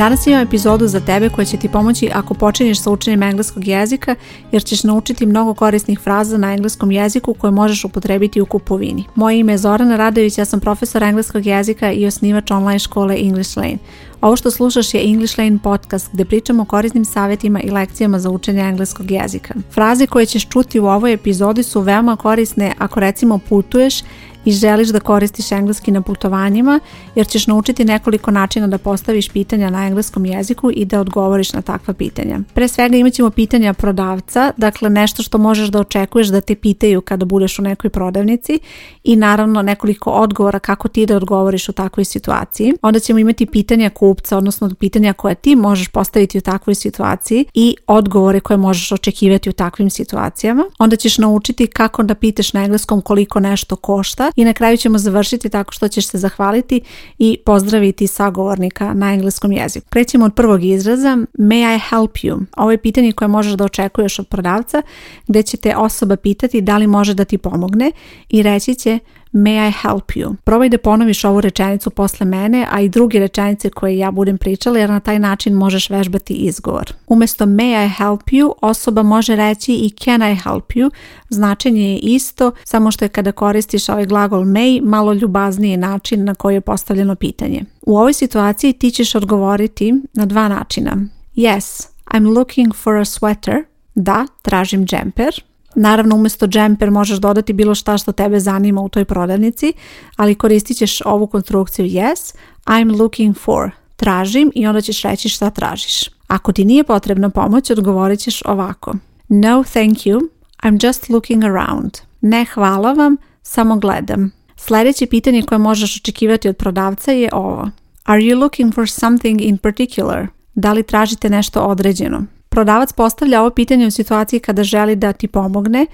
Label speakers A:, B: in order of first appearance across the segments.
A: Danas imam epizodu za tebe koja će ti pomoći ako počinješ sa učenjem engleskog jezika jer ćeš naučiti mnogo korisnih fraza na engleskom jeziku koje možeš upotrebiti u kupovini. Moje ime je Zorana Radović, ja sam profesor engleskog jezika i osnivač online škole English Lane. Ovo što slušaš je English Lane podcast gdje pričamo o korisnim savjetima i lekcijama za učenje engleskog jezika. Fraze koje ćeš čuti u ovoj epizodi su veoma korisne ako recimo putuješ i želiš da koristiš engleski na putovanjima jer ćeš naučiti nekoliko načina da postaviš pitanja na engleskom jeziku i da odgovoriš na takva pitanja. Pre svega imat ćemo pitanja prodavca, dakle nešto što možeš da očekuješ da te pitaju kada budeš u nekoj prodavnici i naravno nekoliko odgovora kako ti da odgovoriš u takvoj situaciji. Onda ćemo imati pitanja kupca, odnosno pitanja koja ti možeš postaviti u takvoj situaciji i odgovore koje možeš očekivati u takvim situacijama. Onda ćeš naučiti kako da pitaš na engleskom koliko nešto košta i na kraju ćemo završiti tako što ćeš se zahvaliti i pozdraviti sagovornika na engleskom jeziku. Prećemo od prvog izraza May I help you? Ovo je pitanje koje možeš da očekuješ od prodavca gdje će te osoba pitati da li može da ti pomogne i reći će May I help you? Probaj da ponoviš ovu rečenicu posle mene, a i druge rečenice koje ja budem pričala jer na taj način možeš vežbati izgovor. Umesto may I help you, osoba može reći i can I help you. Značenje je isto, samo što je kada koristiš ovaj glagol may malo ljubazniji način na koji je postavljeno pitanje. U ovoj situaciji ti ćeš odgovoriti na dva načina. Yes, I'm looking for a sweater. Da, tražim džemper. Naravno, umjesto džemper možeš dodati bilo šta što tebe zanima u toj prodavnici, ali koristit ćeš ovu konstrukciju yes, I'm looking for, tražim i onda ćeš reći šta tražiš. Ako ti nije potrebna pomoć, odgovorit ćeš ovako. No thank you, I'm just looking around. Ne hvala vam, samo gledam. Sljedeće pitanje koje možeš očekivati od prodavca je ovo. Are you looking for something in particular? Da li tražite nešto određeno? Prodavac postavlja ovo pitanje u situaciji kada želi da ti pomogne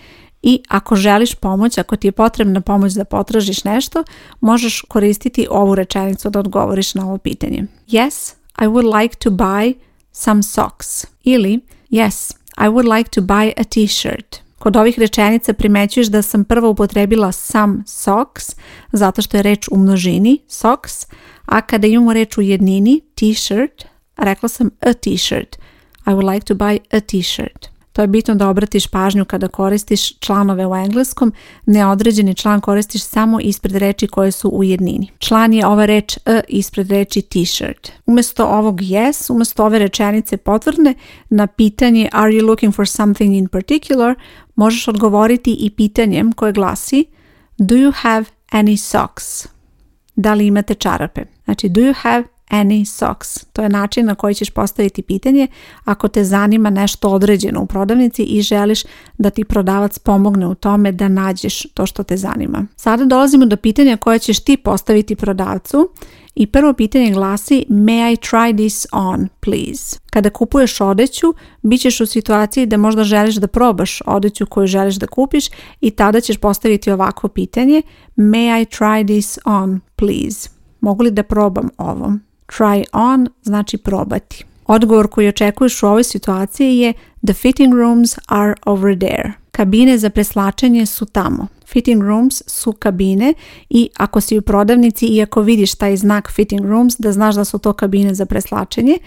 A: i ako želiš pomoć, ako ti je potrebna pomoć da potražiš nešto, možeš koristiti ovu rečenicu da odgovoriš na ovo pitanje. Yes, I would like to buy some socks. Ili Yes, I would like to buy a t-shirt. Kod ovih rečenica primećuješ da sam prvo upotrebila some socks, zato što je reč u množini, socks, a kada imamo reč u jednini, t-shirt, rekla sam a t-shirt, i would like to buy a t-shirt. To je bitno da obratiš pažnju kada koristiš članove u engleskom. Neodređeni član koristiš samo ispred reči koje su u jednini. Član je ova reč a e ispred reči t-shirt. Umjesto ovog yes, umjesto ove rečenice potvrdne, na pitanje are you looking for something in particular, možeš odgovoriti i pitanjem koje glasi do you have any socks? Da li imate čarape? Znači do you have any socks. To je način na koji ćeš postaviti pitanje ako te zanima nešto određeno u prodavnici i želiš da ti prodavac pomogne u tome da nađeš to što te zanima. Sada dolazimo do pitanja koje ćeš ti postaviti prodavcu i prvo pitanje glasi May I try this on, please? Kada kupuješ odeću, bit ćeš u situaciji da možda želiš da probaš odeću koju želiš da kupiš i tada ćeš postaviti ovako pitanje May I try this on, please? Mogu li da probam ovo? Try on znači probati. Odgovor koji očekuješ u ovoj situaciji je The fitting rooms are over there. Kabine za preslačenje su tamo. Fitting rooms su kabine i ako si u prodavnici i ako vidiš taj znak fitting rooms da znaš da su to kabine za preslačenje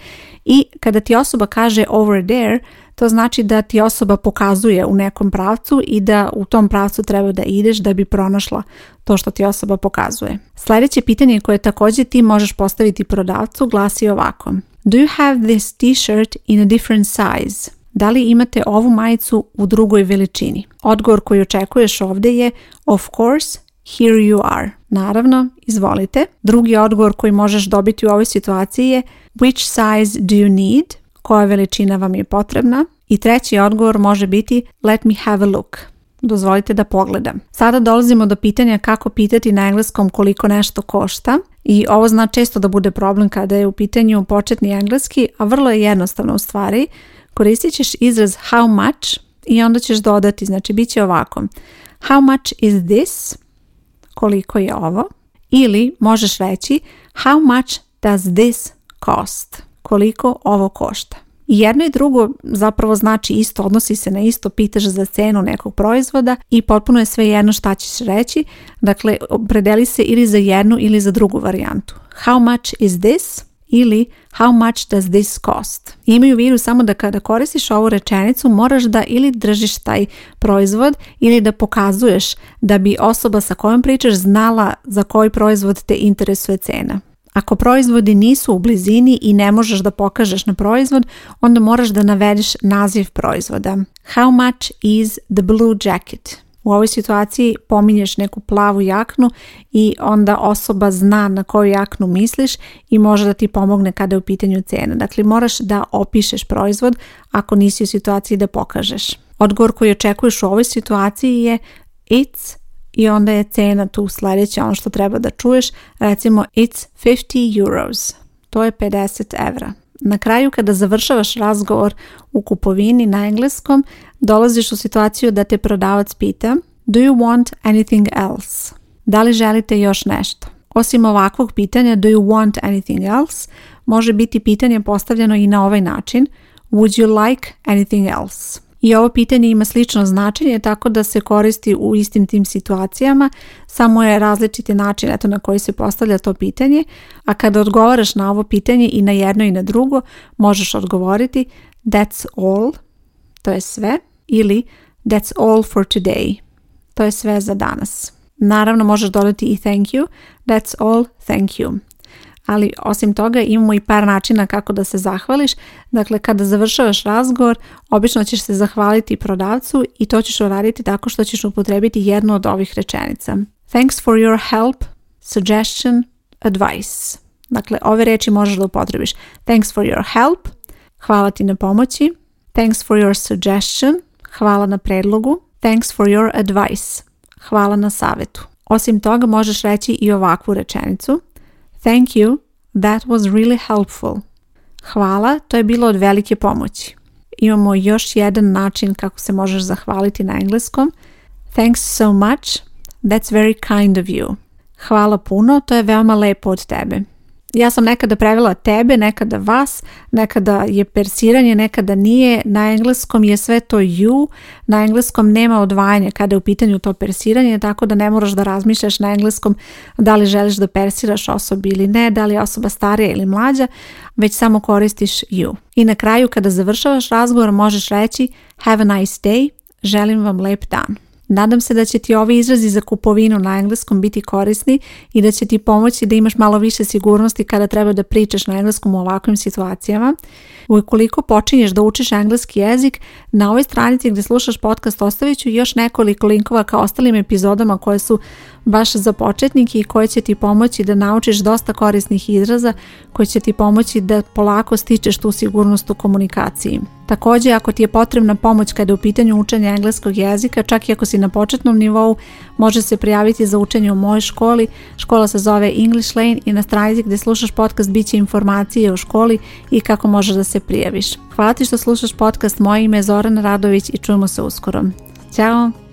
A: i kada ti osoba kaže over there to znači da ti osoba pokazuje u nekom pravcu i da u tom pravcu treba da ideš da bi pronašla to što ti osoba pokazuje. Sljedeće pitanje koje također ti možeš postaviti prodavcu glasi ovako. Do you have this t-shirt in a different size? Da li imate ovu majicu u drugoj veličini? Odgovor koji očekuješ ovdje je of course, here you are. Naravno, izvolite. Drugi odgovor koji možeš dobiti u ovoj situaciji je which size do you need? koja veličina vam je potrebna. I treći odgovor može biti let me have a look. Dozvolite da pogledam. Sada dolazimo do pitanja kako pitati na engleskom koliko nešto košta i ovo zna često da bude problem kada je u pitanju početni engleski, a vrlo je jednostavno u stvari. Koristit ćeš izraz how much i onda ćeš dodati, znači bit će ovako. How much is this? Koliko je ovo? Ili možeš reći how much does this cost? koliko ovo košta. I jedno i drugo zapravo znači isto, odnosi se na isto, pitaš za cenu nekog proizvoda i potpuno je sve jedno šta ćeš reći. Dakle, predeli se ili za jednu ili za drugu varijantu. How much is this? ili how much does this cost. Imaju vidu samo da kada koristiš ovu rečenicu moraš da ili držiš taj proizvod ili da pokazuješ da bi osoba sa kojom pričaš znala za koji proizvod te interesuje cena. Ako proizvodi nisu u blizini i ne možeš da pokažeš na proizvod, onda moraš da navedeš naziv proizvoda. How much is the blue jacket? U ovoj situaciji pominješ neku plavu jaknu i onda osoba zna na koju jaknu misliš i može da ti pomogne kada je u pitanju cena. Dakle, moraš da opišeš proizvod ako nisi u situaciji da pokažeš. Odgovor koji očekuješ u ovoj situaciji je It's i onda je cena tu sljedeća ono što treba da čuješ, recimo it's 50 euros, to je 50 evra. Na kraju kada završavaš razgovor u kupovini na engleskom, dolaziš u situaciju da te prodavac pita Do you want anything else? Da li želite još nešto? Osim ovakvog pitanja Do you want anything else? može biti pitanje postavljeno i na ovaj način Would you like anything else? I ovo pitanje ima slično značenje tako da se koristi u istim tim situacijama, samo je različiti način eto, na koji se postavlja to pitanje, a kada odgovaraš na ovo pitanje i na jedno i na drugo, možeš odgovoriti that's all, to je sve, ili that's all for today, to je sve za danas. Naravno možeš dodati i thank you, that's all, thank you ali osim toga imamo i par načina kako da se zahvališ. Dakle, kada završavaš razgovor, obično ćeš se zahvaliti prodavcu i to ćeš uraditi tako što ćeš upotrebiti jednu od ovih rečenica. Thanks for your help, suggestion, advice. Dakle, ove reči možeš da upotrebiš. Thanks for your help, hvala ti na pomoći. Thanks for your suggestion, hvala na predlogu. Thanks for your advice, hvala na savetu. Osim toga možeš reći i ovakvu rečenicu. Thank you, that was really helpful. Hvala, to je bilo od velike pomoći. Imamo još jedan način kako se možeš zahvaliti na engleskom. Thanks so much, that's very kind of you. Hvala puno, to je veoma lepo od tebe ja sam nekada pravila tebe, nekada vas, nekada je persiranje, nekada nije. Na engleskom je sve to you, na engleskom nema odvajanja kada je u pitanju to persiranje, tako da ne moraš da razmišljaš na engleskom da li želiš da persiraš osobi ili ne, da li je osoba starija ili mlađa, već samo koristiš you. I na kraju kada završavaš razgovor možeš reći have a nice day, želim vam lep dan. Nadam se da će ti ovi izrazi za kupovinu na engleskom biti korisni i da će ti pomoći da imaš malo više sigurnosti kada treba da pričaš na engleskom u ovakvim situacijama. Ukoliko počinješ da učiš engleski jezik, na ovoj stranici gdje slušaš podcast ostavit ću još nekoliko linkova ka ostalim epizodama koje su baš za početnike i koje će ti pomoći da naučiš dosta korisnih izraza koje će ti pomoći da polako stičeš tu sigurnost u komunikaciji. Također, ako ti je potrebna pomoć kada je u pitanju učenja engleskog jezika, čak i ako si na početnom nivou, može se prijaviti za učenje u mojoj školi. Škola se zove English Lane i na stranici gdje slušaš podcast bit će informacije o školi i kako možeš da se prijaviš. Hvala ti što slušaš podcast, moje ime je Zoran Radović i čujemo se uskoro. Ćao!